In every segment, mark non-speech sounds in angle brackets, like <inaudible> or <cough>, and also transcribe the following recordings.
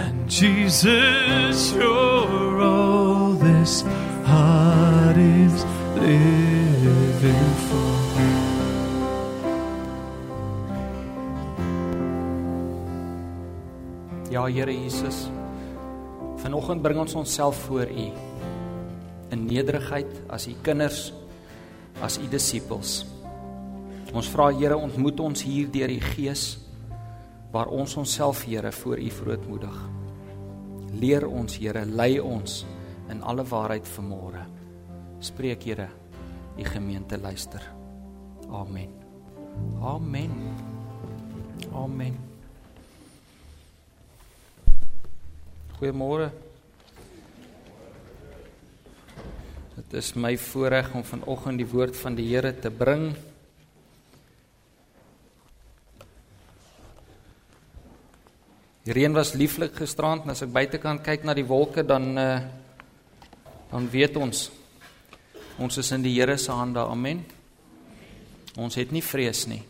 And Jesus, you're all this heart is living for. Ja, Here Jesus. Vanoggend bring ons onsself voor U in nederigheid as U kinders, as U disippels. Ons vra Here, ontmoet ons hier deur die Gees waar ons onsself Here voor U verootmoedig. Leer ons Here, lei ons in alle waarheid vanmôre. Spreek Here, U gemeente luister. Amen. Amen. Amen. Goeiemôre. Dit is my voorreg om vanoggend die woord van die Here te bring. Die reën was lieflik gisterand en as ek buitekant kyk na die wolke dan uh dan weet ons ons is in die Here se hande. Amen. Ons het nie vrees nie.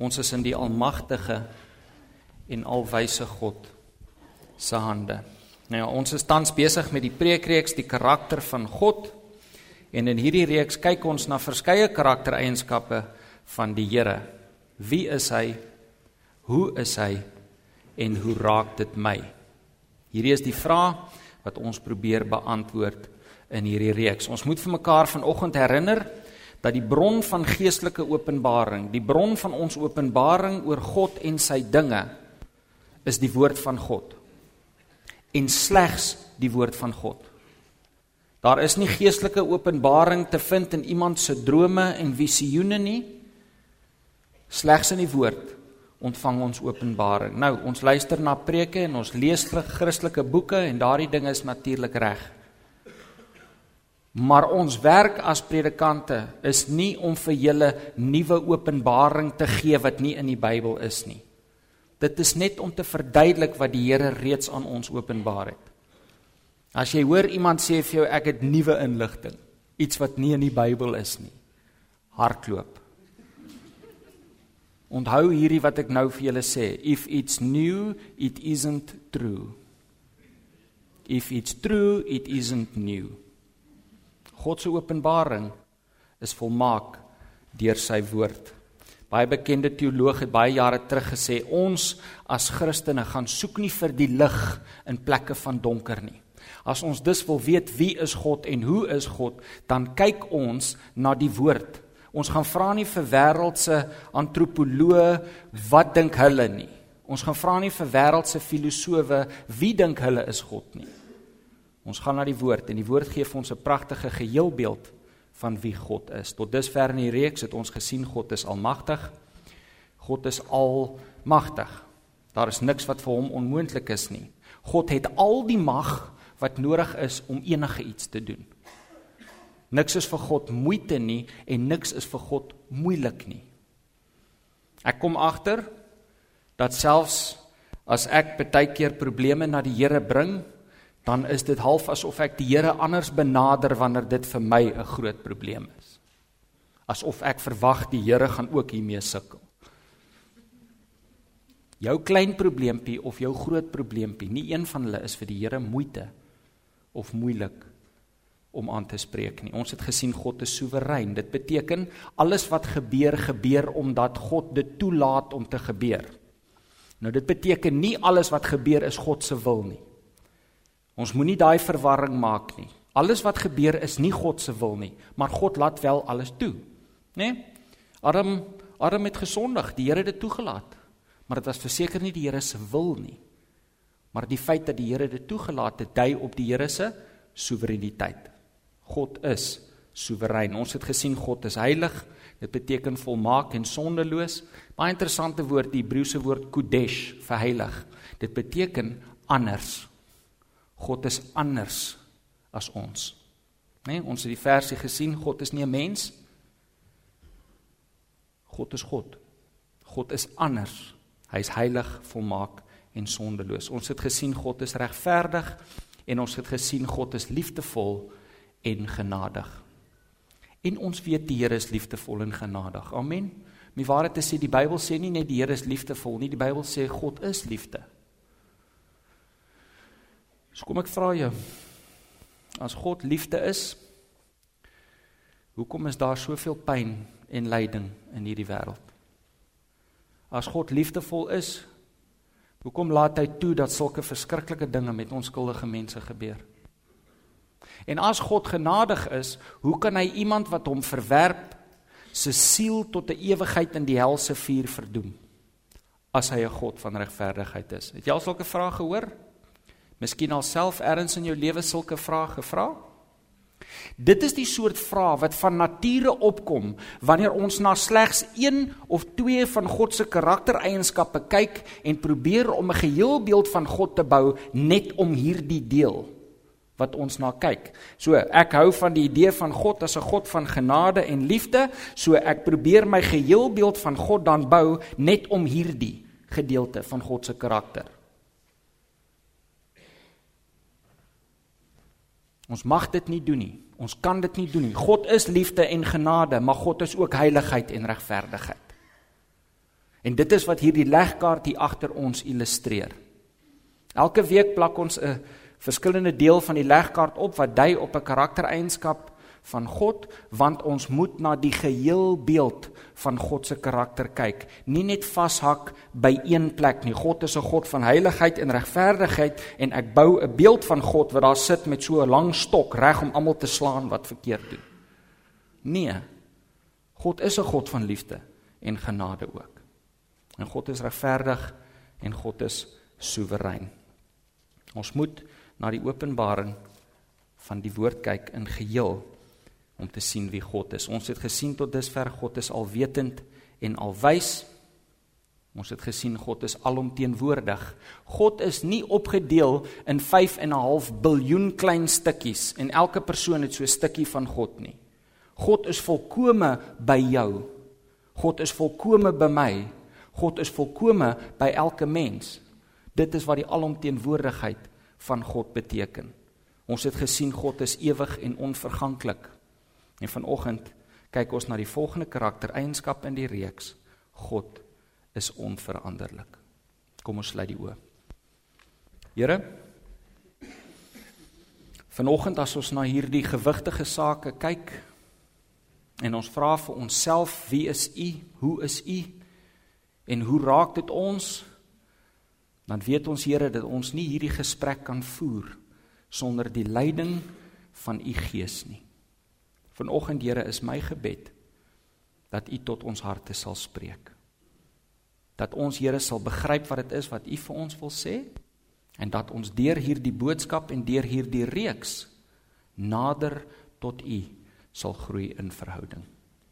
Ons is in die almagtige en alwyse God se hande. Nou ja, ons is tans besig met die preekreeks die karakter van God. En in hierdie reeks kyk ons na verskeie karaktereienskappe van die Here. Wie is hy? Hoe is hy? En hoe raak dit my? Hierdie is die vraag wat ons probeer beantwoord in hierdie reeks. Ons moet vir mekaar vanoggend herinner dat die bron van geestelike openbaring, die bron van ons openbaring oor God en sy dinge is die woord van God en slegs die woord van God. Daar is nie geestelike openbaring te vind in iemand se drome en visioene nie. Slegs in die woord ontvang ons openbaring. Nou, ons luister na preke en ons lees Christelike boeke en daardie ding is natuurlik reg. Maar ons werk as predikante is nie om vir julle nuwe openbaring te gee wat nie in die Bybel is nie. Dit is net om te verduidelik wat die Here reeds aan ons openbaar het. As jy hoor iemand sê vir jou ek het nuwe inligting, iets wat nie in die Bybel is nie, hardloop. Onthou hierdie wat ek nou vir julle sê, if it's new, it isn't true. If it's true, it isn't new. God se openbaring is volmaak deur sy woord. Baie bekende teoloog het baie jare terug gesê ons as Christene gaan soek nie vir die lig in plekke van donker nie. As ons dus wil weet wie is God en hoe is God, dan kyk ons na die woord. Ons gaan vra nie vir wêreldse antropoloë wat dink hulle nie. Ons gaan vra nie vir wêreldse filosowe wie dink hulle is God nie. Ons gaan na die woord en die woord gee vir ons 'n pragtige geheelbeeld van wie God is. Tot dusver in die reeks het ons gesien God is almagtig. God is almagtig. Daar is niks wat vir hom onmoontlik is nie. God het al die mag wat nodig is om enige iets te doen. Niks is vir God moeite nie en niks is vir God moeilik nie. Ek kom agter dat selfs as ek baie keer probleme na die Here bring, dan is dit half asof ek die Here anders benader wanneer dit vir my 'n groot probleem is. Asof ek verwag die Here gaan ook hiermee sukkel. Jou klein probleempie of jou groot probleempie, nie een van hulle is vir die Here moeite of moeilik om aan te spreek nie. Ons het gesien God is soewerein. Dit beteken alles wat gebeur, gebeur omdat God dit toelaat om te gebeur. Nou dit beteken nie alles wat gebeur is God se wil nie. Ons moenie daai verwarring maak nie. Alles wat gebeur is nie God se wil nie, maar God laat wel alles toe. Né? Nee? Adam Adam het gesondig, die Here het dit toegelaat. Maar dit was verseker nie die Here se wil nie. Maar die feit dat die Here dit toegelaat het, dui op die Here se soewereiniteit. God is soewerein. Ons het gesien God is heilig. Dit beteken volmaak en sondeloos. Baie interessante woord, die Hebreëse woord kodesh vir heilig. Dit beteken anders. God is anders as ons. Né? Nee, ons het die versie gesien, God is nie 'n mens. God is God. God is anders. Hy's heilig, volmaak en sondeloos. Ons het gesien God is regverdig en ons het gesien God is liefdevol en genadig. En ons weet die Here is liefdevol en genadig. Amen. My waarheid is sê die Bybel sê nie net die Here is liefdevol nie, die Bybel sê God is liefde. So kom ek vra jou. As God liefde is, hoekom is daar soveel pyn en lyding in hierdie wêreld? As God liefdevol is, hoekom laat hy toe dat sulke verskriklike dinge met onskuldige mense gebeur? En as God genadig is, hoe kan hy iemand wat hom verwerp se siel tot 'n ewigheid in die helse vuur verdoem? As hy 'n God van regverdigheid is. Het jy al sulke vrae gehoor? Miskien alself ergens in jou lewe sulke vrae gevra? Dit is die soort vrae wat van nature opkom wanneer ons na slegs 1 of 2 van God se karaktereienskappe kyk en probeer om 'n geheelbeeld van God te bou net om hierdie deel wat ons na kyk. So ek hou van die idee van God as 'n God van genade en liefde, so ek probeer my geheelbeeld van God dan bou net om hierdie gedeelte van God se karakter. Ons mag dit nie doen nie. Ons kan dit nie doen nie. God is liefde en genade, maar God is ook heiligheid en regverdigheid. En dit is wat hierdie legkaart hier agter ons illustreer. Elke week plak ons 'n verskillende deel van die legkaart op wat dui op 'n karaktereienskap van God want ons moet na die geheel beeld van God se karakter kyk. Nie net vashak by een plek nie. God is 'n God van heiligheid en regverdigheid en ek bou 'n beeld van God wat daar sit met so 'n lang stok reg om almal te slaan wat verkeerd doen. Nee God is 'n God van liefde en genade ook. En God is regverdig en God is soewerein. Ons moet na die openbaring van die woord kyk in geheel om te sien wie God is. Ons het gesien tot dusver God is alwetend en alwys. Ons het gesien God is alomteenwoordig. God is nie opgedeel in 5 en 'n half biljoen klein stukkies en elke persoon het so 'n stukkie van God nie. God is volkome by jou. God is volkome by my. God is volkome by elke mens. Dit is wat die alomteenwoordigheid van God beteken. Ons het gesien God is ewig en onverganklik. En vanoggend kyk ons na die volgende karaktereienskap in die reeks. God is onveranderlik. Kom ons sluit die oë. Here Vanoggend as ons na hierdie gewigtige sake kyk en ons vra vir onsself wie is u? Hoe is u? En hoe raak dit ons? Dan weet ons Here dat ons nie hierdie gesprek kan voer sonder die leiding van u Gees nie. Vanoggend Here is my gebed dat U tot ons harte sal spreek. Dat ons Here sal begryp wat dit is wat U vir ons wil sê en dat ons deur hierdie boodskap en deur hierdie reeks nader tot U sal groei in verhouding.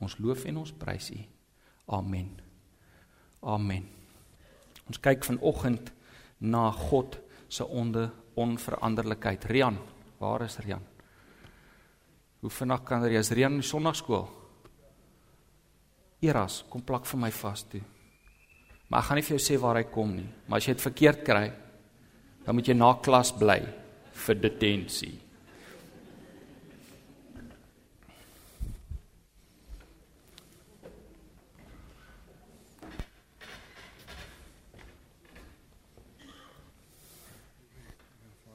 Ons loof en ons prys U. Amen. Amen. Ons kyk vanoggend na God se onveranderlikheid. Rian, waar is Rian? Hoe vinnig kan jy as reën in die sonnaarskool? Eras, kom plak vir my vas toe. Maar ek gaan nie vir jou sê waar hy kom nie, maar as jy dit verkeerd kry, dan moet jy na klas bly vir detensie.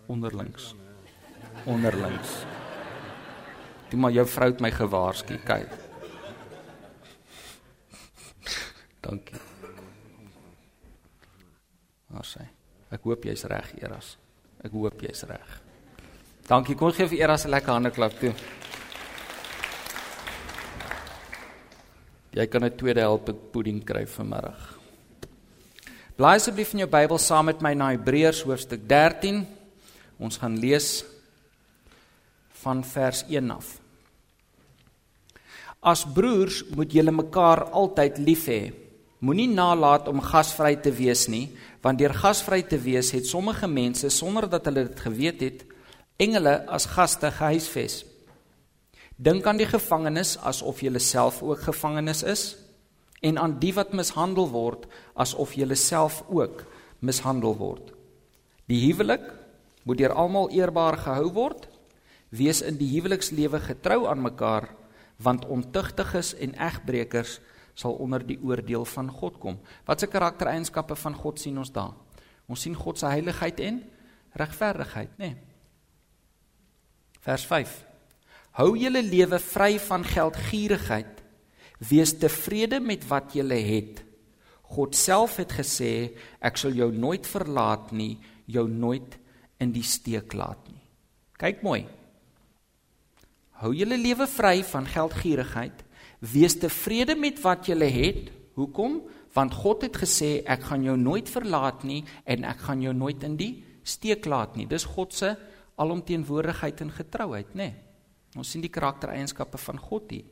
Onderlinks. Onderlinks. Toe maar jou vrou het my gewaarsku, kyk. Dankie. Sê, ek hoop jy's reg, Eras. Ek hoop jy's reg. Dankie. Kom gee vir Eras 'n lekker hande klap toe. Jy kan 'n tweede help pudding kry vanmiddag. Blaai asseblief in jou Bybel saam met my na Hebreërs hoofstuk 13. Ons gaan lees van vers 1 af. As broers moet julle mekaar altyd lief hê. Moenie nalat om gasvry te wees nie, want deur gasvry te wees het sommige mense sonder dat hulle dit geweet het, engele as gaste gehuisves. Dink aan die gevangenes asof jy self ook gevangenes is en aan die wat mishandel word asof jy self ook mishandel word. Die huwelik moet deur almal eerbaar gehou word Wees in die huwelikslewe getrou aan mekaar, want ontugtiges en egbreekers sal onder die oordeel van God kom. Watse karaktereienskappe van God sien ons daar? Ons sien God se heiligheid en regverdigheid, nê? Nee. Vers 5. Hou julle lewe vry van geldgierigheid. Wees tevrede met wat julle het. God self het gesê, ek sal jou nooit verlaat nie, jou nooit in die steek laat nie. Kyk mooi. Hou julle lewe vry van geldgierigheid. Wees tevrede met wat julle het. Hoekom? Want God het gesê ek gaan jou nooit verlaat nie en ek gaan jou nooit in die steek laat nie. Dis God se alomteenwoordigheid en getrouheid, nê? Nee. Ons sien die karaktereienskappe van God hier.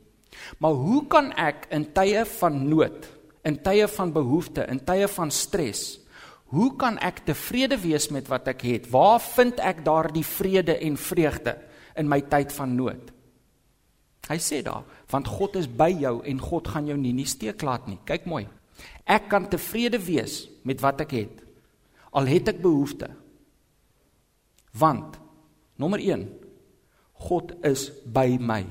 Maar hoe kan ek in tye van nood, in tye van behoefte, in tye van stres, hoe kan ek tevrede wees met wat ek het? Waar vind ek daardie vrede en vreugde in my tyd van nood? Hy sê daar, want God is by jou en God gaan jou nie in die steek laat nie. Kyk mooi. Ek kan tevrede wees met wat ek het. Al het ek behoeftes. Want nommer 1 God is by my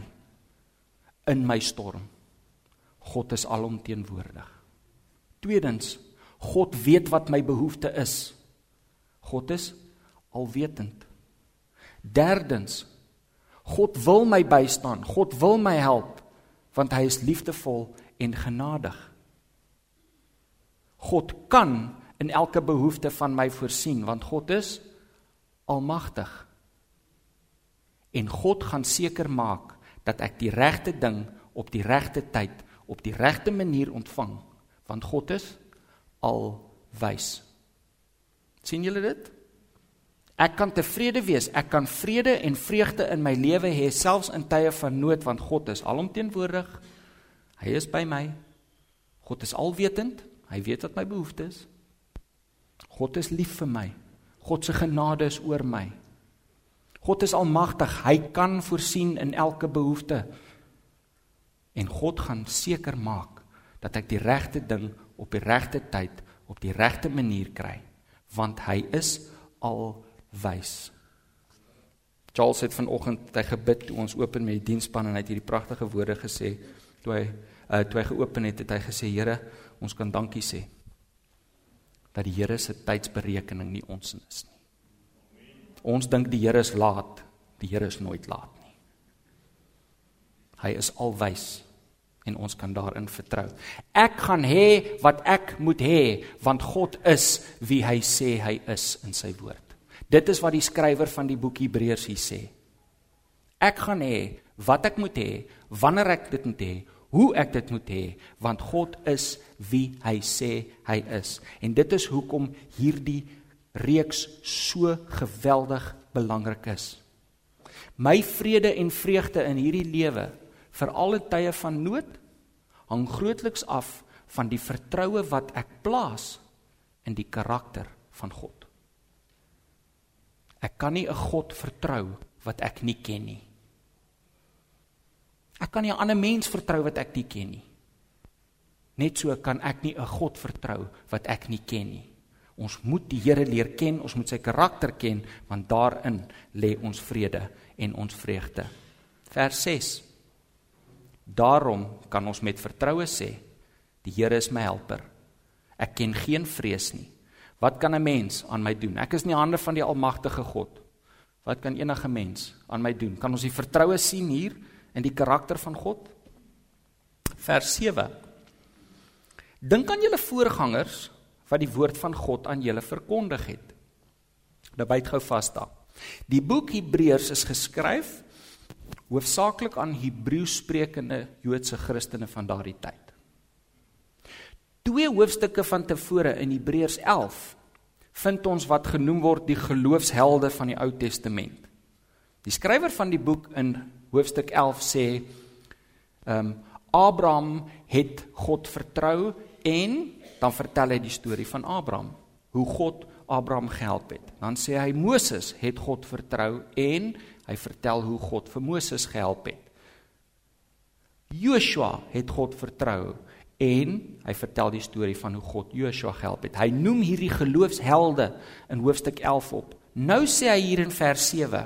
in my storm. God is alomteenwoordig. Tweedens, God weet wat my behoefte is. God is alwetend. Derdens, God wil my bystaan. God wil my help want hy is liefdevol en genadig. God kan in elke behoefte van my voorsien want God is almagtig. En God gaan seker maak dat ek die regte ding op die regte tyd op die regte manier ontvang want God is alwys. sien julle dit? Ek kan tevrede wees, ek kan vrede en vreugde in my lewe hê selfs in tye van nood want God is alomteenwoordig. Hy is by my. God is alwetend. Hy weet wat my behoeftes is. God is lief vir my. God se genade is oor my. God is almagtig. Hy kan voorsien in elke behoefte. En God gaan seker maak dat ek die regte ding op die regte tyd op die regte manier kry, want hy is alwys. Charles het vanoggend hy gebid toe ons open met die diensspan en hy het hierdie pragtige woorde gesê toe hy uh, toe hy geopen het, het hy gesê Here, ons kan dankie sê dat die Here se tydsberekening nie ons is nie. Ons dink die Here is laat. Die Here is nooit laat nie. Hy is alwys en ons kan daarin vertrou. Ek gaan hê wat ek moet hê want God is wie hy sê hy is in sy woord. Dit is wat die skrywer van die boek Hebreërs hier sê. Ek gaan hê wat ek moet hê, wanneer ek dit moet hê, hoe ek dit moet hê, want God is wie hy sê hy is. En dit is hoekom hierdie reeks so geweldig belangrik is. My vrede en vreugde in hierdie lewe vir alle tye van nood hang grootliks af van die vertroue wat ek plaas in die karakter van God. Ek kan nie 'n God vertrou wat ek nie ken nie. Ek kan nie 'n ander mens vertrou wat ek nie ken nie. Net so kan ek nie 'n God vertrou wat ek nie ken nie. Ons moet die Here leer ken, ons moet sy karakter ken, want daarin lê ons vrede en ons vreugde. Vers 6. Daarom kan ons met vertroue sê, die Here is my helper. Ek ken geen vrees nie. Wat kan 'n mens aan my doen? Ek is in die hande van die almagtige God. Wat kan enige mens aan my doen? Kan ons die vertroue sien hier in die karakter van God? Vers 7. Dink aan julle voorgangers wat die woord van God aan julle verkondig het. Nou byt gou vas daar. Die boek Hebreërs is geskryf hoofsaaklik aan Hebreëus sprekende Joodse Christene van daardie tyd. Twee hoofstukke van tevore in Hebreërs 11 vind ons wat genoem word die geloofshelde van die Ou Testament. Die skrywer van die boek in hoofstuk 11 sê ehm um, Abraham het God vertrou en dan vertel hy die storie van Abraham, hoe God Abraham gehelp het. Dan sê hy Moses het God vertrou en hy vertel hoe God vir Moses gehelp het. Joshua het God vertrou en hy vertel die storie van hoe God Joshua gehelp het. Hy noem hierdie geloofshelde in hoofstuk 11 op. Nou sê hy hier in vers 7: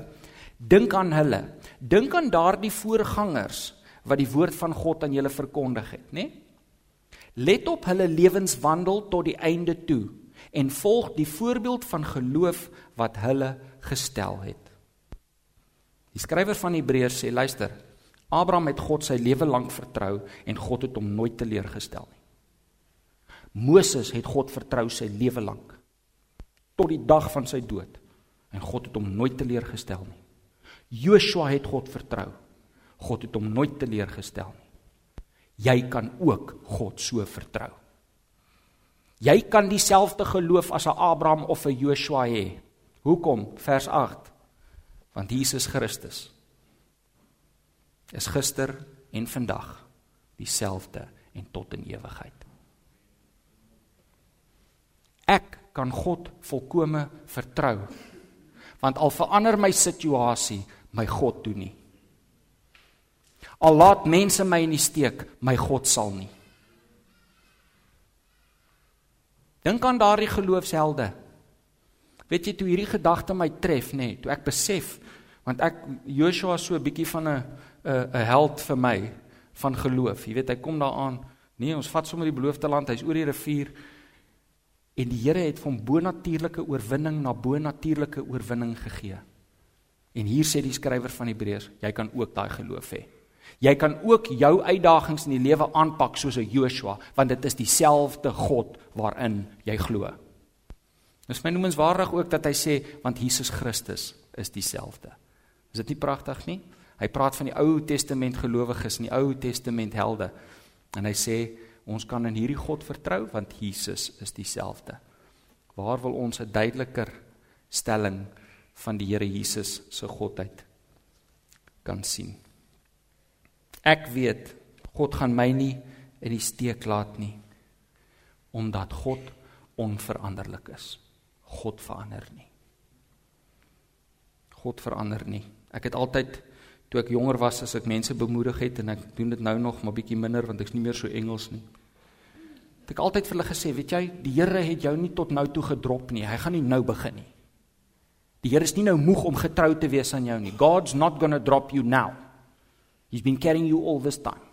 Dink aan hulle. Dink aan daardie voorgangers wat die woord van God aan julle verkondig het, né? Nee? Let op hulle lewenswandel tot die einde toe en volg die voorbeeld van geloof wat hulle gestel het. Die skrywer van Hebreërs sê luister, Abraham het God sy lewe lank vertrou en God het hom nooit teleurgestel nie. Moses het God vertrou sy lewe lank tot die dag van sy dood en God het hom nooit teleurgestel nie. Joshua het God vertrou. God het hom nooit teleurgestel nie. Jy kan ook God so vertrou. Jy kan dieselfde geloof as 'n Abraham of 'n Joshua hê. Hoekom? Vers 8. Want Jesus Christus is gister en vandag dieselfde en tot in ewigheid. Ek kan God volkome vertrou. Want al verander my situasie, my God doen nie. Al laat mense my in die steek, my God sal nie. Dink aan daardie geloofshelde. Weet jy toe hierdie gedagte my tref, nê, nee, toe ek besef want ek Joshua so 'n bietjie van 'n 'n 'n held vir my van geloof. Jy weet, hy kom daaraan. Nee, ons vat sommer die beloofde land. Hy's oor die rivier. En die Here het van bonatuurlike oorwinning na bonatuurlike oorwinning gegee. En hier sê die skrywer van Hebreërs, jy kan ook daai geloof hê. Jy kan ook jou uitdagings in die lewe aanpak soos 'n Joshua, want dit is dieselfde God waarin jy glo. Dis my noemenswaardig ook dat hy sê want Jesus Christus is dieselfde. Is dit nie pragtig nie? Hy praat van die Ou Testament gelowiges en die Ou Testament helde. En hy sê ons kan in hierdie God vertrou want Jesus is dieselfde. Waar wil ons 'n duideliker stelling van die Here Jesus se godheid kan sien? Ek weet God gaan my nie in die steek laat nie omdat God onveranderlik is. God verander nie. God verander nie. Ek het altyd toe ek jonger was as ek mense bemoedig het en ek doen dit nou nog maar bietjie minder want ek's nie meer so Engels nie. Het ek altyd vir hulle gesê, weet jy, die Here het jou nie tot nou toe gedrop nie. Hy gaan nie nou begin nie. Die Here is nie nou moeg om getrou te wees aan jou nie. God's not going to drop you now. He's been carrying you all this time.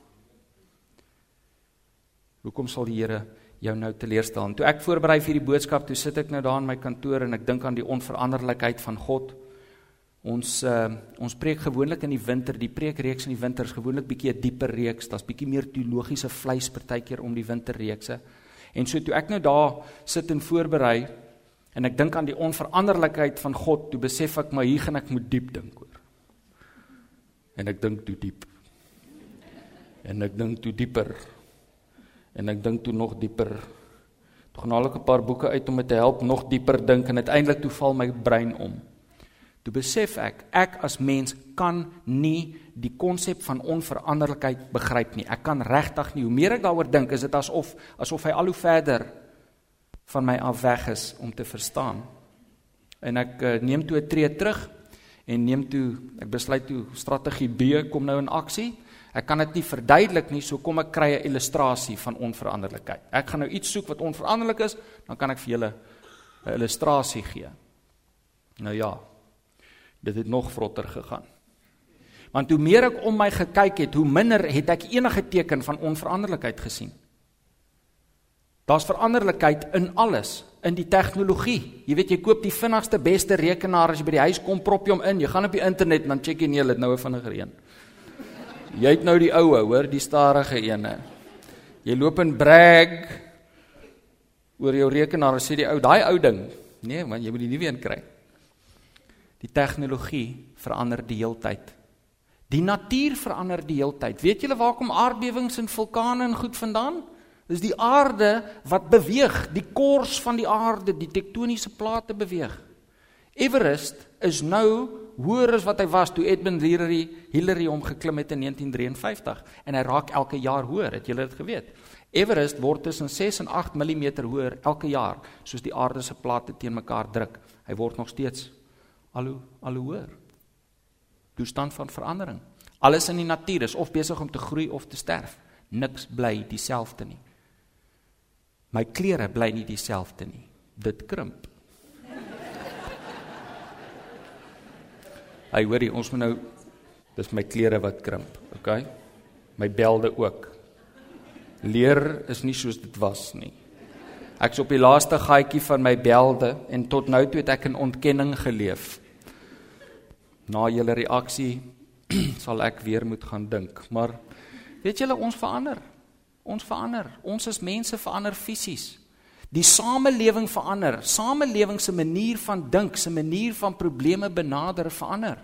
Hoekom sal die Here jou nou teleurstel? Toe ek voorberei vir hierdie boodskap, toe sit ek nou daar in my kantoor en ek dink aan die onveranderlikheid van God. Ons uh, ons preek gewoonlik in die winter, die preekreeks in die winter is gewoonlik bietjie 'n dieper reeks. Daar's bietjie meer teologiese vleis partykeer om die winterreekse. En so toe ek nou daar sit en voorberei en ek dink aan die onveranderlikheid van God, toe besef ek maar hier gaan ek moet diep dink oor. En ek dink toe diep. En ek dink toe dieper. En ek dink toe nog dieper. Toe gaan al 'n paar boeke uit om my te help nog dieper dink en uiteindelik toe val my brein om. Toe besef ek ek as mens kan nie die konsep van onveranderlikheid begryp nie. Ek kan regtig nie. Hoe meer ek daaroor dink, is dit asof asof hy al hoe verder van my af weg is om te verstaan. En ek uh, neem toe 'n tree terug en neem toe ek besluit toe strategie B kom nou in aksie. Ek kan dit nie verduidelik nie, so kom ek kry 'n illustrasie van onveranderlikheid. Ek gaan nou iets soek wat onveranderlik is, dan kan ek vir julle 'n illustrasie gee. Nou ja, dit het nog vrotter gegaan. Want hoe meer ek om my gekyk het, hoe minder het ek enige teken van onveranderlikheid gesien. Daar's veranderlikheid in alles, in die tegnologie. Jy weet jy koop die vinnigste beste rekenaar as jy by die huis kom, prop jy hom in, jy gaan op die internet en dan check jy nee, dit nou 'n vinnige reën. Jy het nou die oue, hoor, die stadige ene. Jy loop in brag oor jou rekenaar en sê die ou, daai ou ding. Nee, man, jy moet die nuwe een kry. Die tegnologie verander die heeltyd. Die natuur verander die heeltyd. Weet julle waar kom aardbewings en vulkane en goed vandaan? Dis die aarde wat beweeg, die kors van die aarde, die tektoniese plate beweeg. Everest is nou hoër as wat hy was toe Edmund Hillary Hillary hom geklim het in 1953 en hy raak elke jaar hoër, het julle dit geweet? Everest word tussen 6 en 8 mm hoër elke jaar soos die aarde se plate teen mekaar druk. Hy word nog steeds al hoe al hoe hoër. Toestand van verandering. Alles in die natuur is of besig om te groei of te sterf. Niks bly dieselfde nie. My klere bly nie dieselfde nie. Dit krimp. Hy hoorie, ons moet nou dis my klere wat krimp, okay? My belde ook. Leer is nie soos dit was nie. Ek's op die laaste gaatjie van my belde en tot nou toe het ek in ontkenning geleef. Na julle reaksie <clears throat> sal ek weer moet gaan dink, maar weet julle ons verander. Ons verander. Ons as mense verander fisies. Die samelewing verander. Samelewing se manier van dink, se manier van probleme benader verander.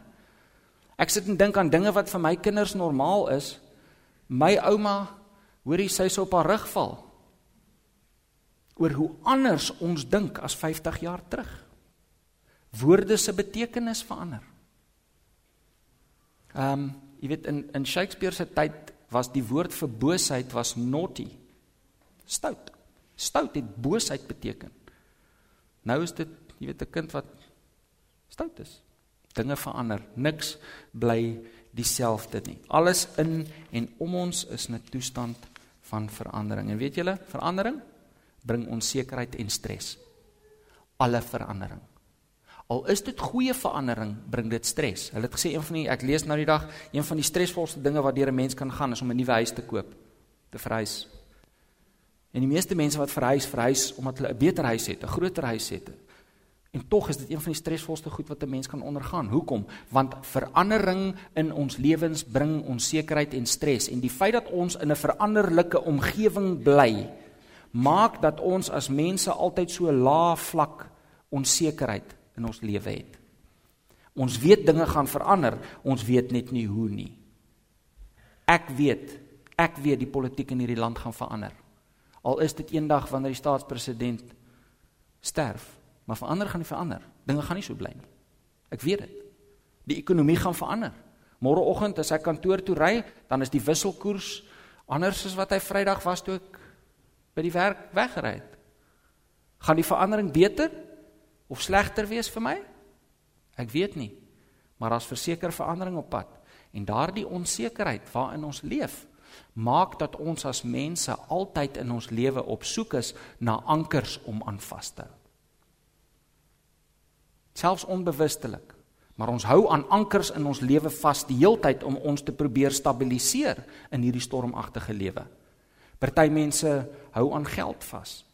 Ek sit en dink aan dinge wat vir my kinders normaal is. My ouma, hoorie sy sou op haar rug val oor hoe anders ons dink as 50 jaar terug. Woorde se betekenis verander. Ehm, um, jy weet in in Shakespeare se tyd was die woord vir boosheid was naughty. Stout. Stout het boosheid beteken. Nou is dit, jy weet 'n kind wat stout is. Dinge verander. Niks bly dieselfde nie. Alles in en om ons is 'n toestand van verandering. En weet julle, verandering bring onsekerheid en stres. Alle verandering. Al is dit goeie verandering, bring dit stres. Hulle het gesê een van die ek lees nou die dag, een van die stresvolste dinge wat deur 'n mens kan gaan is om 'n nuwe huis te koop, te verhuis. En die meeste mense wat verhuis, verhuis omdat hulle 'n beter huis het, 'n groter huis het. En tog is dit een van die stresvolste goed wat 'n mens kan ondergaan. Hoekom? Want verandering in ons lewens bring onsekerheid en stres en die feit dat ons in 'n veranderlike omgewing bly, maak dat ons as mense altyd so lae vlak onsekerheid in ons lewe het. Ons weet dinge gaan verander, ons weet net nie hoe nie. Ek weet, ek weet die politiek in hierdie land gaan verander. Al is dit eendag wanneer die staatspresident sterf, maar verander gaan nie verander. Dinge gaan nie so bly nie. Ek weet dit. Die ekonomie gaan verander. Môreoggend as ek kantoor toe ry, dan is die wisselkoers anders as wat hy Vrydag was toe ek by die werk weggery het. Gaan die verandering beter of slegter wees vir my? Ek weet nie. Maar daar's verseker verandering op pad en daardie onsekerheid waarin ons leef maak dat ons as mense altyd in ons lewe op soek is na ankers om aan vas te hou. Selfs onbewustelik. Maar ons hou aan ankers in ons lewe vas die heeltyd om ons te probeer stabiliseer in hierdie stormagtige lewe. Party mense hou aan geld vas.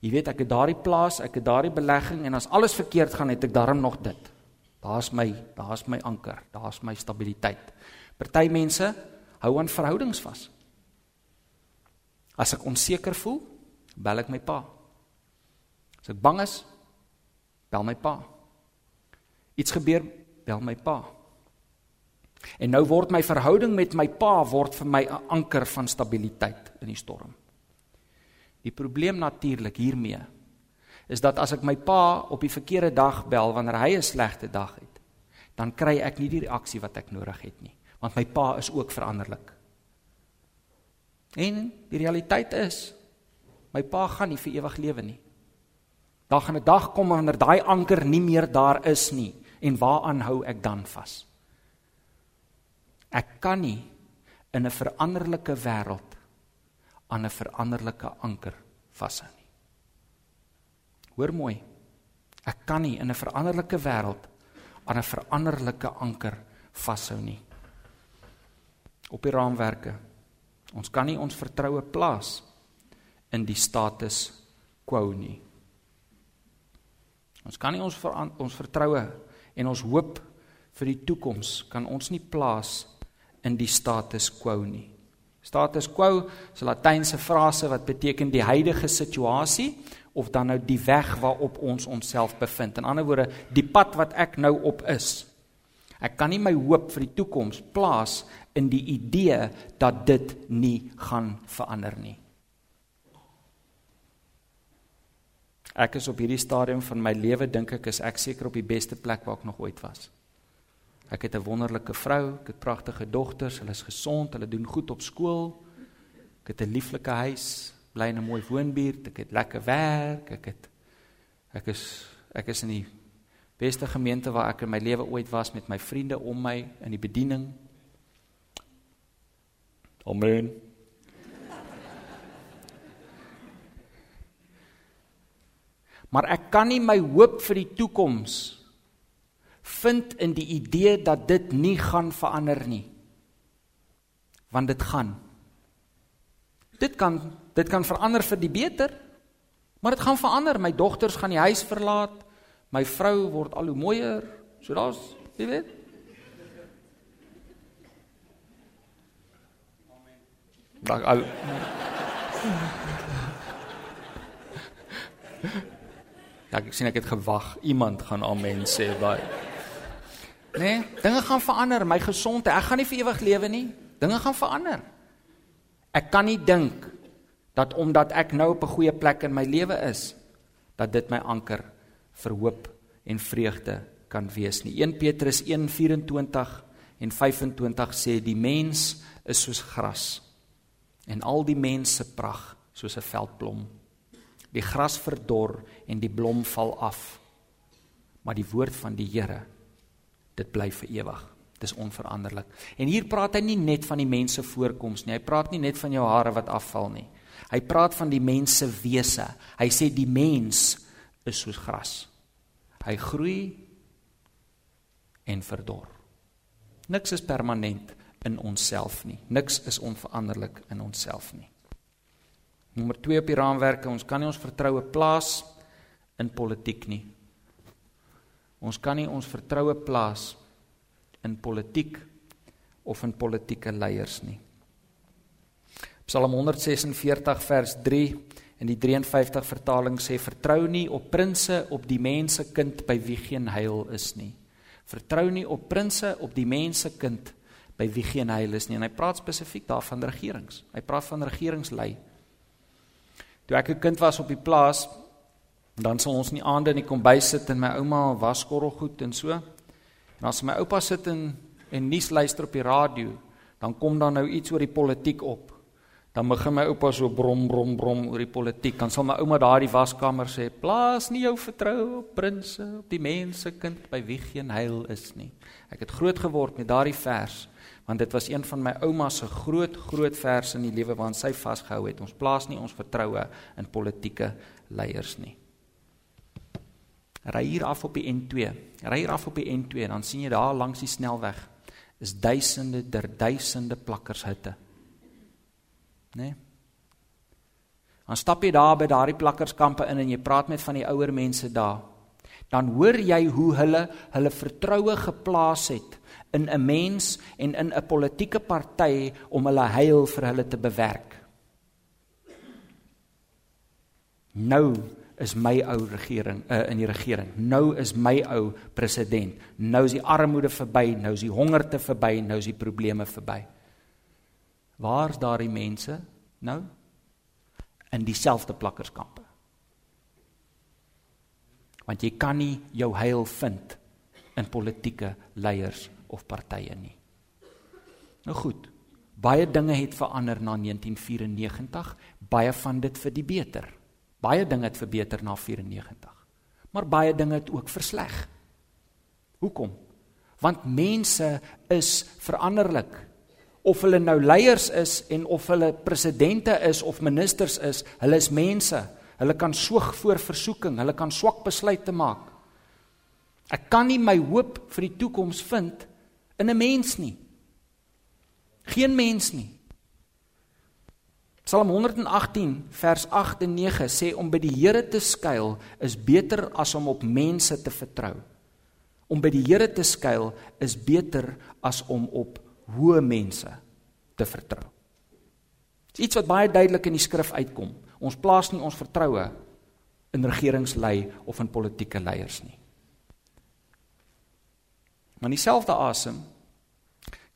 Jy weet ek het daardie plaas, ek het daardie belegging en as alles verkeerd gaan het ek darm nog dit. Daar's my, daar's my anker, daar's my stabiliteit. Party mense hou aan verhoudings vas. As ek onseker voel, bel ek my pa. As ek bang is, bel my pa. Iets gebeur, bel my pa. En nou word my verhouding met my pa word vir my 'n anker van stabiliteit in die storm. Die probleem natuurlik hiermee is dat as ek my pa op die verkeerde dag bel wanneer hy 'n slegte dag het, dan kry ek nie die reaksie wat ek nodig het nie, want my pa is ook veranderlik. En die realiteit is my pa gaan nie vir ewig lewe nie. Daar gaan 'n dag kom wanneer daai anker nie meer daar is nie en waaraan hou ek dan vas? Ek kan nie in 'n veranderlike wêreld aan 'n veranderlike anker vashou nie. Hoor mooi. Ek kan nie in 'n veranderlike wêreld aan 'n veranderlike anker vashou nie. Op die raamwerke. Ons kan nie ons vertroue plaas in die status quo nie. Ons kan nie ons ons vertroue en ons hoop vir die toekoms kan ons nie plaas in die status quo nie. Status quo is 'n latynse frase wat beteken die huidige situasie of dan nou die weg waarop ons onsself bevind. In ander woorde, die pad wat ek nou op is. Ek kan nie my hoop vir die toekoms plaas in die idee dat dit nie gaan verander nie. Ek is op hierdie stadium van my lewe dink ek is ek seker op die beste plek waar ek nog ooit was. Ek het 'n wonderlike vrou, ek het pragtige dogters, hulle is gesond, hulle doen goed op skool. Ek het 'n lieflike huis, bly in 'n mooi woonbuurt, ek het lekker werk, ek het ek is ek is in die beste gemeente waar ek in my lewe ooit was met my vriende om my in die bediening. Amen. Maar ek kan nie my hoop vir die toekoms vind in die idee dat dit nie gaan verander nie. Want dit gaan. Dit kan dit kan verander vir die beter, Maar dit gaan verander. My dogters gaan die huis verlaat. My vrou word al hoe mooier. So daar's, jy weet. Dag al. Ja, ek sien ek het gewag. Iemand gaan amen sê baie. Nee, dinge gaan verander. My gesondheid, ek gaan nie vir ewig lewe nie. Dinge gaan verander. Ek kan nie dink dat omdat ek nou op 'n goeie plek in my lewe is, dat dit my anker vir hoop en vreugde kan wees nie. 1 Petrus 1:24 en 25 sê die mens is soos gras en al die mense pragt soos 'n veldblom. Die gras verdor en die blom val af. Maar die woord van die Here dit bly vir ewig. Dis onveranderlik. En hier praat hy nie net van die mense voorkoms nie. Hy praat nie net van jou hare wat afval nie. Hy praat van die mens se wese. Hy sê die mens is soos gras. Hy groei en verdor. Niks is permanent in onsself nie. Niks is onveranderlik in onsself nie. Nommer 2 op die raamwerke, ons kan nie ons vertroue plaas in politiek nie. Ons kan nie ons vertroue plaas in politiek of in politieke leiers nie. Psalm 146 vers 3 in die 53 vertaling sê vertrou nie op prinses op die mense kind by wie geen heil is nie. Vertrou nie op prinses op die mense kind by wie geen heil is nie en hy praat spesifiek daarvan regerings. Hy praat van regeringslei. Toe ek 'n kind was op die plaas, dan sal ons in die aande in die kombuis sit en my ouma was korrelgoed en so. En as my oupa sit en en nuus luister op die radio, dan kom daar nou iets oor die politiek op. Dan begin my oupa so brom brom brom oor die politiek. Dan sal my ouma daar die waskamer sê: "Plaas nie jou vertroue op prinses, op die mense kind by wie geen heil is nie." Ek het groot geword met daardie vers want dit was een van my ouma se groot groot verse in die lewe waarin sy vasgehou het. Ons plaas nie ons vertroue in politieke leiers nie. Ry hier af op die N2. Ry hier af op die N2 dan sien jy daar langs die snelweg is duisende der duisende plakkershutte. Né? Nee? Dan stap jy daar by daardie plakkerskampe in en jy praat met van die ouer mense daar. Dan hoor jy hoe hulle hulle vertroue geplaas het in 'n mens en in 'n politieke party om hulle heil vir hulle te bewerk. Nou is my ou regering uh, in die regering. Nou is my ou president. Nou is die armoede verby, nou is die hongerte verby, nou is die probleme verby. Waar's daardie mense nou? In dieselfde plakkerskampe. Want jy kan nie jou heil vind in politieke leiers of partye nie. Nou goed. Baie dinge het verander na 1994, baie van dit vir die beter. Baie dinge het verbeter na 94. Maar baie dinge het ook versleg. Hoekom? Want mense is veranderlik. Of hulle nou leiers is en of hulle presidente is of ministers is, hulle is mense. Hulle kan soog voor versoeking, hulle kan swak besluite maak. Ek kan nie my hoop vir die toekoms vind in 'n mens nie. Geen mens nie. Psalm 118 vers 8 en 9 sê om by die Here te skuil is beter as om op mense te vertrou. Om by die Here te skuil is beter as om op hoë mense te vertrou. Dit is iets wat baie duidelik in die skrif uitkom. Ons plaas nie ons vertroue in regeringslei of in politieke leiers nie. Maar dieselfde asem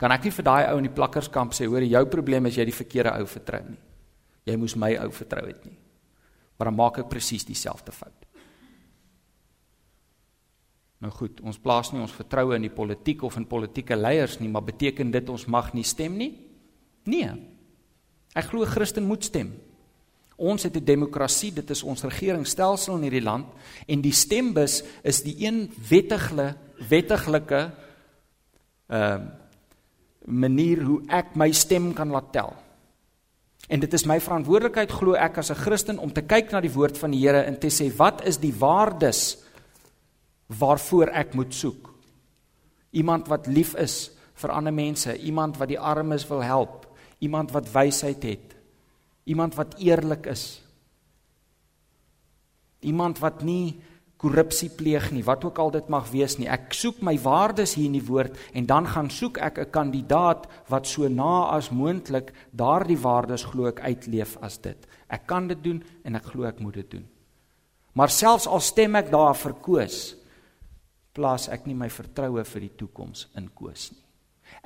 kan ek nie vir daai ou in die plakkerskamp sê hoor jou probleem is jy die verkeerde ou vertrou nie. Jy moes my ou vertrou het nie. Maar dan maak ek presies dieselfde fout. Nou goed, ons plaas nie ons vertroue in die politiek of in politieke leiers nie, maar beteken dit ons mag nie stem nie? Nee. Ek glo Christen moet stem. Ons het 'n demokrasie, dit is ons regeringsstelsel in hierdie land en die stembus is die een wettigle wettiglike ehm uh, manier hoe ek my stem kan laat tel. En dit is my verantwoordelikheid glo ek as 'n Christen om te kyk na die woord van die Here en te sê wat is die waardes waarvoor ek moet soek? Iemand wat lief is vir ander mense, iemand wat die armes wil help, iemand wat wysheid het, iemand wat eerlik is. Iemand wat nie korrupsie pleeg nie, wat ook al dit mag wees nie. Ek soek my waardes hier in die woord en dan gaan soek ek 'n kandidaat wat so na as moontlik daardie waardes glo ek uitleef as dit. Ek kan dit doen en ek glo ek moet dit doen. Maar selfs al stem ek daar vir koes, plaas ek nie my vertroue vir die toekoms in koes nie.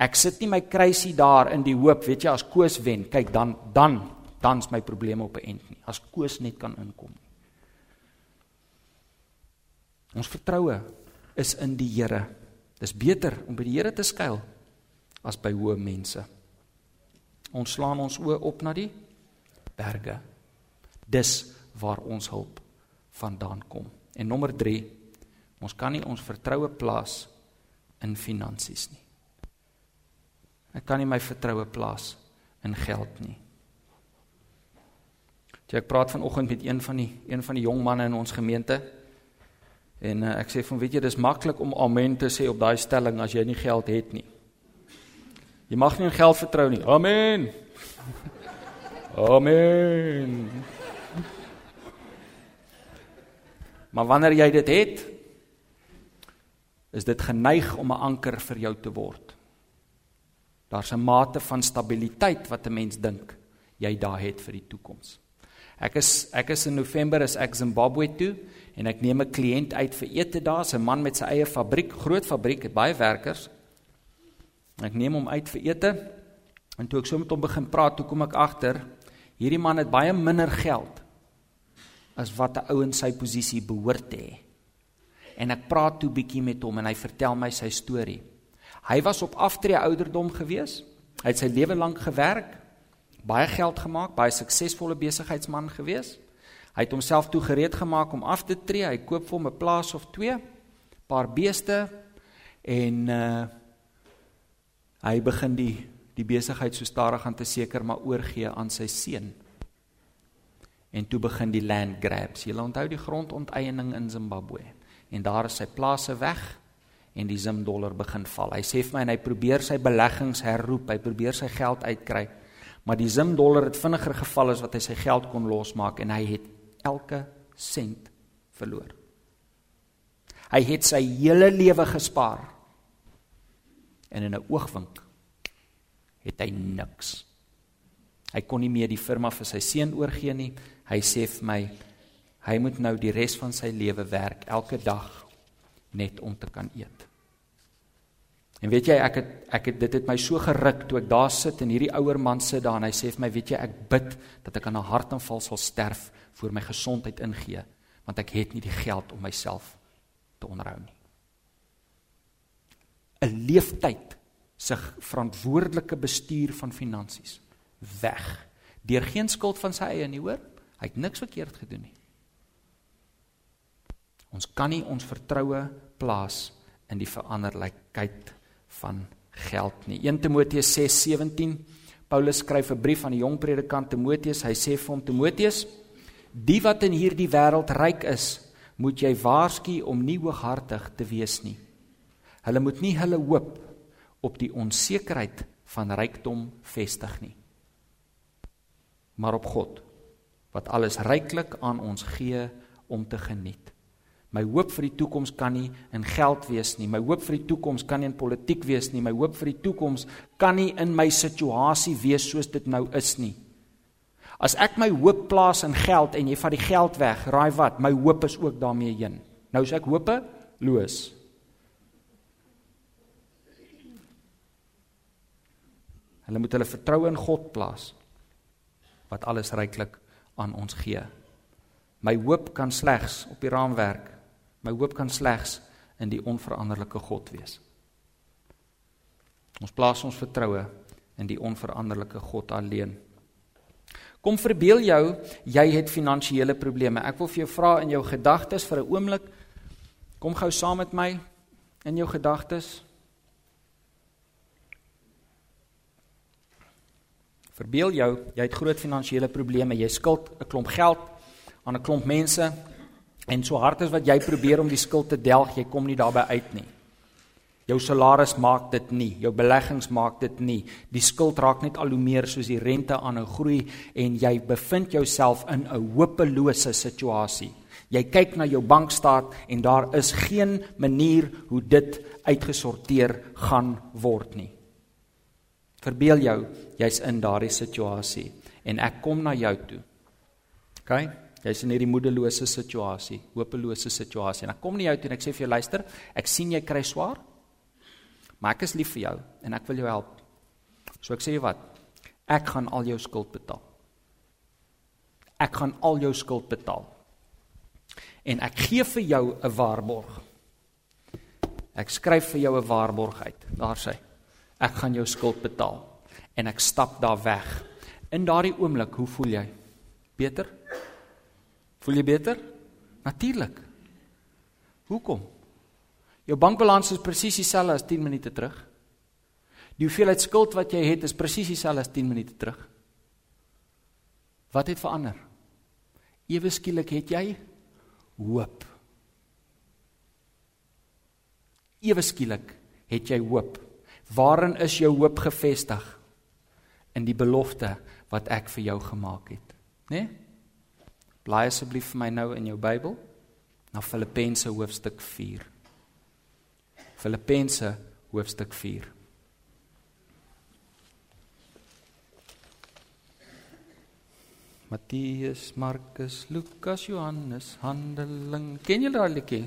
Ek sit nie my kruisie daar in die hoop, weet jy, as koes wen, kyk dan dan dan's my probleme op 'n end nie. As koes net kan inkom. Ons vertroue is in die Here. Dis beter om by die Here te skuil as by hoë mense. Ons slaan ons oë op na die berge. Dis waar ons hulp vandaan kom. En nommer 3, ons kan nie ons vertroue plaas in finansies nie. Ek kan nie my vertroue plaas in geld nie. Jy ek praat vanoggend met een van die een van die jong manne in ons gemeente En uh, ek sê van weet jy dis maklik om amen te sê op daai stelling as jy nie geld het nie. Jy mag nie in geld vertrou nie. Amen. Amen. Maar wanneer jy dit het, is dit geneig om 'n anker vir jou te word. Daar's 'n mate van stabiliteit wat 'n mens dink jy daar het vir die toekoms. Ek is ek is in November is ek Zimbabwe toe en ek neem 'n kliënt uit vir ete daar, 'n man met sy eie fabriek, groot fabriek, het baie werkers. Ek neem hom uit vir ete. En toe ek so met hom begin praat, toe kom ek agter hierdie man het baie minder geld as wat 'n ou in sy posisie behoort te hê. En ek praat toe bietjie met hom en hy vertel my sy storie. Hy was op aftree ouderdom gewees. Hy het sy lewe lank gewerk, baie geld gemaak, baie suksesvolle besigheidsman gewees. Hy het homself toe gereed gemaak om af te tree. Hy koop vir hom 'n plaas of twee, paar beeste en uh hy begin die die besigheid so stadig aan te seker maar oorgee aan sy seun. En toe begin die land grabs. Jy onthou die grondonteiening in Zimbabwe. En daar is sy plase weg en die Zim dollar begin val. Hy sê vir my en hy probeer sy beleggings herroep. Hy probeer sy geld uitkry. Maar die Zim dollar het vinniger geval as wat hy sy geld kon losmaak en hy het elke sent verloor. Hy het sy hele lewe gespaar. En in 'n oogwink het hy niks. Hy kon nie meer die firma vir sy seun oorgee nie. Hy sê vir my hy moet nou die res van sy lewe werk elke dag net om te kan eet. En weet jy ek het ek het dit het my so geruk toe ek daar sit en hierdie ouer man sit daar en hy sê vir my weet jy ek bid dat ek aan 'n hartaanval sal sterf vir my gesondheid ingee want ek het nie die geld om myself te onderhou nie. 'n Leeftyd se verantwoordelike bestuur van finansies weg deur geen skuld van sy eie nie hoor. Hy het niks verkeerd gedoen nie. Ons kan nie ons vertroue plaas in die veranderlikheid van geld nie. 1 Timoteus 6:17 Paulus skryf 'n brief aan die jong predikant Timoteus. Hy sê vir hom Timoteus Die wat in hierdie wêreld ryk is, moet jy waarsku om nie hooghartig te wees nie. Hulle moet nie hulle hoop op die onsekerheid van rykdom vestig nie. Maar op God wat alles ryklik aan ons gee om te geniet. My hoop vir die toekoms kan nie in geld wees nie. My hoop vir die toekoms kan nie in politiek wees nie. My hoop vir die toekoms kan nie in my situasie wees soos dit nou is nie. As ek my hoop plaas in geld en jy vat die geld weg, raai wat? My hoop is ook daarmee heen. Nou as ek hoope loos. Hulle moet hulle vertroue in God plaas wat alles ryklik aan ons gee. My hoop kan slegs op die raamwerk. My hoop kan slegs in die onveranderlike God wees. Ons plaas ons vertroue in die onveranderlike God alleen. Kom verbeel jou jy het finansiële probleme. Ek wil vir jou vra in jou gedagtes vir 'n oomblik. Kom gou saam met my in jou gedagtes. Verbeel jou jy het groot finansiële probleme. Jy skuld 'n klomp geld aan 'n klomp mense en so hard as wat jy probeer om die skuld te delg, jy kom nie daarbey uit nie. Jou salaris maak dit nie, jou beleggings maak dit nie. Die skuld raak net al hoe meer soos die rente aanhou groei en jy bevind jouself in 'n hopelose situasie. Jy kyk na jou bankstaat en daar is geen manier hoe dit uitgesorteer gaan word nie. Verbeel jou jy's in daardie situasie en ek kom na jou toe. OK? Jy's in hierdie moedelose situasie, hopelose situasie. En ek kom na jou toe en ek sê vir jou luister, ek sien jy kry swaar. Maar ek is lief vir jou en ek wil jou help. So ek sê jy wat? Ek gaan al jou skuld betaal. Ek gaan al jou skuld betaal. En ek gee vir jou 'n waarborg. Ek skryf vir jou 'n waarborg uit. Daar sê ek gaan jou skuld betaal en ek stap daar weg. In daardie oomblik, hoe voel jy? Beter? Voel jy beter? Natuurlik. Hoekom? Jou bankbalans is presies dieselfde as 10 minute terug. Die hoeveelheid skuld wat jy het is presies dieselfde as 10 minute terug. Wat het verander? Ewe skielik het jy hoop. Ewe skielik het jy hoop. Waarin is jou hoop gefestig? In die belofte wat ek vir jou gemaak het, né? Nee? Blaai asseblief vir my nou in jou Bybel na Filippense hoofstuk 4. Filippense hoofstuk 4. Matteus, Markus, Lukas, Johannes, Handeling. Ken julle daai liedjie?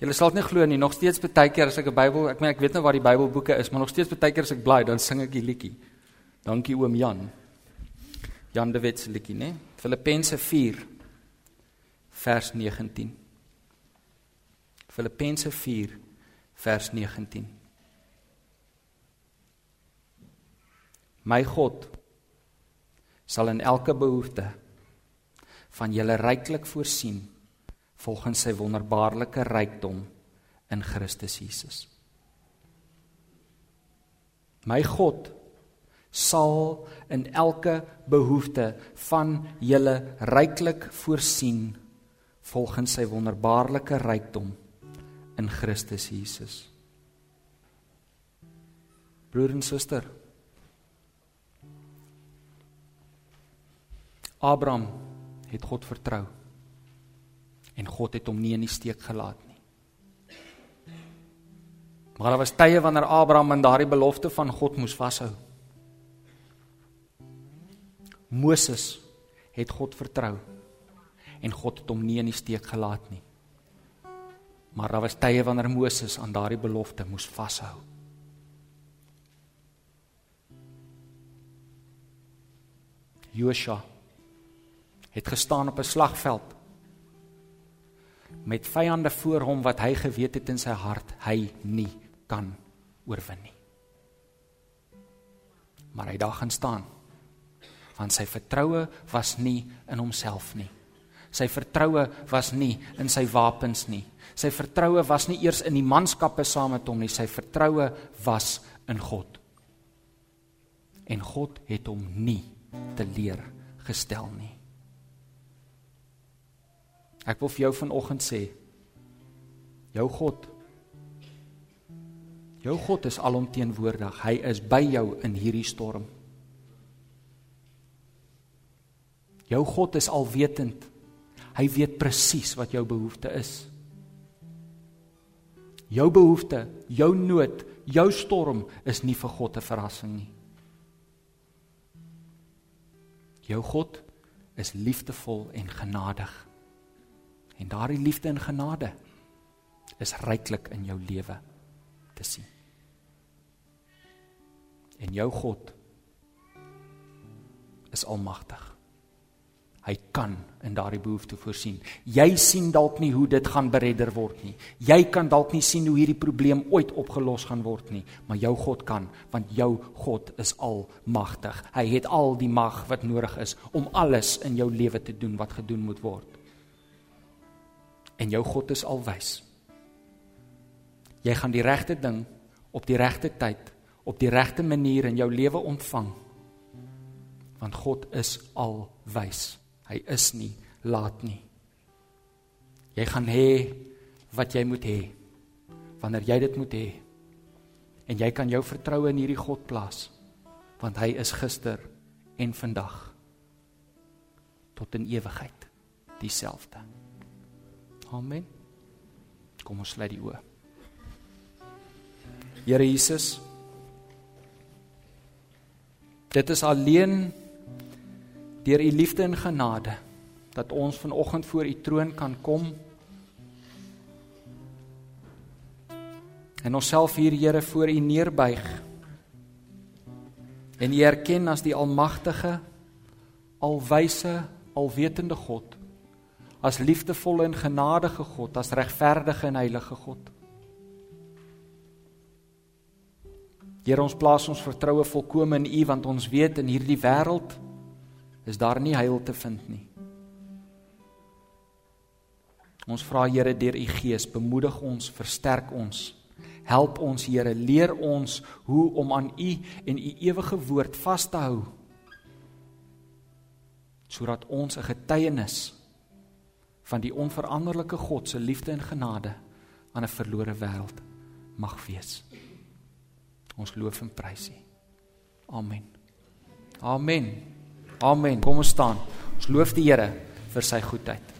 Julle sal dit nie glo nie, nog steeds baie keer as ek 'n Bybel, ek meen ek weet nou waar die Bybelboeke is, maar nog steeds baie keer as ek bly, dan sing ek die liedjie. Dankie oom Jan. Jan de Wet se liedjie, né? Filippense 4 vers 19. Filippense 4 vers 19. My God sal in elke behoefte van julle ryklik voorsien volgens sy wonderbaarlike rykdom in Christus Jesus. My God sal in elke behoefte van julle ryklik voorsien volgens sy wonderbaarlike rykdom in Christus Jesus. Broer en suster. Abraham het God vertrou en God het hom nie in die steek gelaat nie. Maar daar was tye wanneer Abraham aan daardie belofte van God moes vashou. Moses het God vertrou en God het hom nie in die steek gelaat nie. Maar daar was tye wanneer Moses aan daardie belofte moes vashou. Joshua het gestaan op 'n slagveld met vyande voor hom wat hy geweet het in sy hart hy nie kan oorwin nie. Maar hy daar gaan staan. Want sy vertroue was nie in homself nie. Sy vertroue was nie in sy wapens nie. Sy vertroue was nie eers in die manskappe saam met hom nie. Sy vertroue was in God. En God het hom nie teleer gestel nie. Ek wil vir jou vanoggend sê jou God jou God is alomteenwoordig. Hy is by jou in hierdie storm. Jou God is alwetend. Hy weet presies wat jou behoefte is. Jou behoefte, jou nood, jou storm is nie vir God 'n verrassing nie. Jou God is liefdevol en genadig. En daardie liefde en genade is ryklik in jou lewe te sien. En jou God is almagtig. Hy kan in daardie behoefte voorsien. Jy sien dalk nie hoe dit gaan beredder word nie. Jy kan dalk nie sien hoe hierdie probleem ooit opgelos gaan word nie, maar jou God kan, want jou God is almagtig. Hy het al die mag wat nodig is om alles in jou lewe te doen wat gedoen moet word en jou God is alwys. Jy gaan die regte ding op die regte tyd, op die regte manier in jou lewe ontvang. Want God is alwys. Hy is nie laat nie. Jy gaan hê wat jy moet hê wanneer jy dit moet hê. En jy kan jou vertroue in hierdie God plaas want hy is gister en vandag tot in ewigheid dieselfde. Amen. Kom ons sluit die oë. Here Jesus, dit is alleen deur u liefde en genade dat ons vanoggend voor u troon kan kom. En onsself hier Here voor u neerbuig. En u erken as die almagtige alwyse alwetende God as liefdevolle en genadige God as regverdige en heilige God. Here ons plaas ons vertroue volkome in U want ons weet in hierdie wêreld is daar nie heil te vind nie. Ons vra Here deur U Gees bemoedig ons, versterk ons. Help ons Here, leer ons hoe om aan U en U ewige woord vas te hou. Sodat ons 'n getuienis van die onveranderlike God se liefde en genade aan 'n verlore wêreld mag wees. Ons loof en prys U. Amen. Amen. Amen. Kom ons staan. Ons loof die Here vir sy goedheid.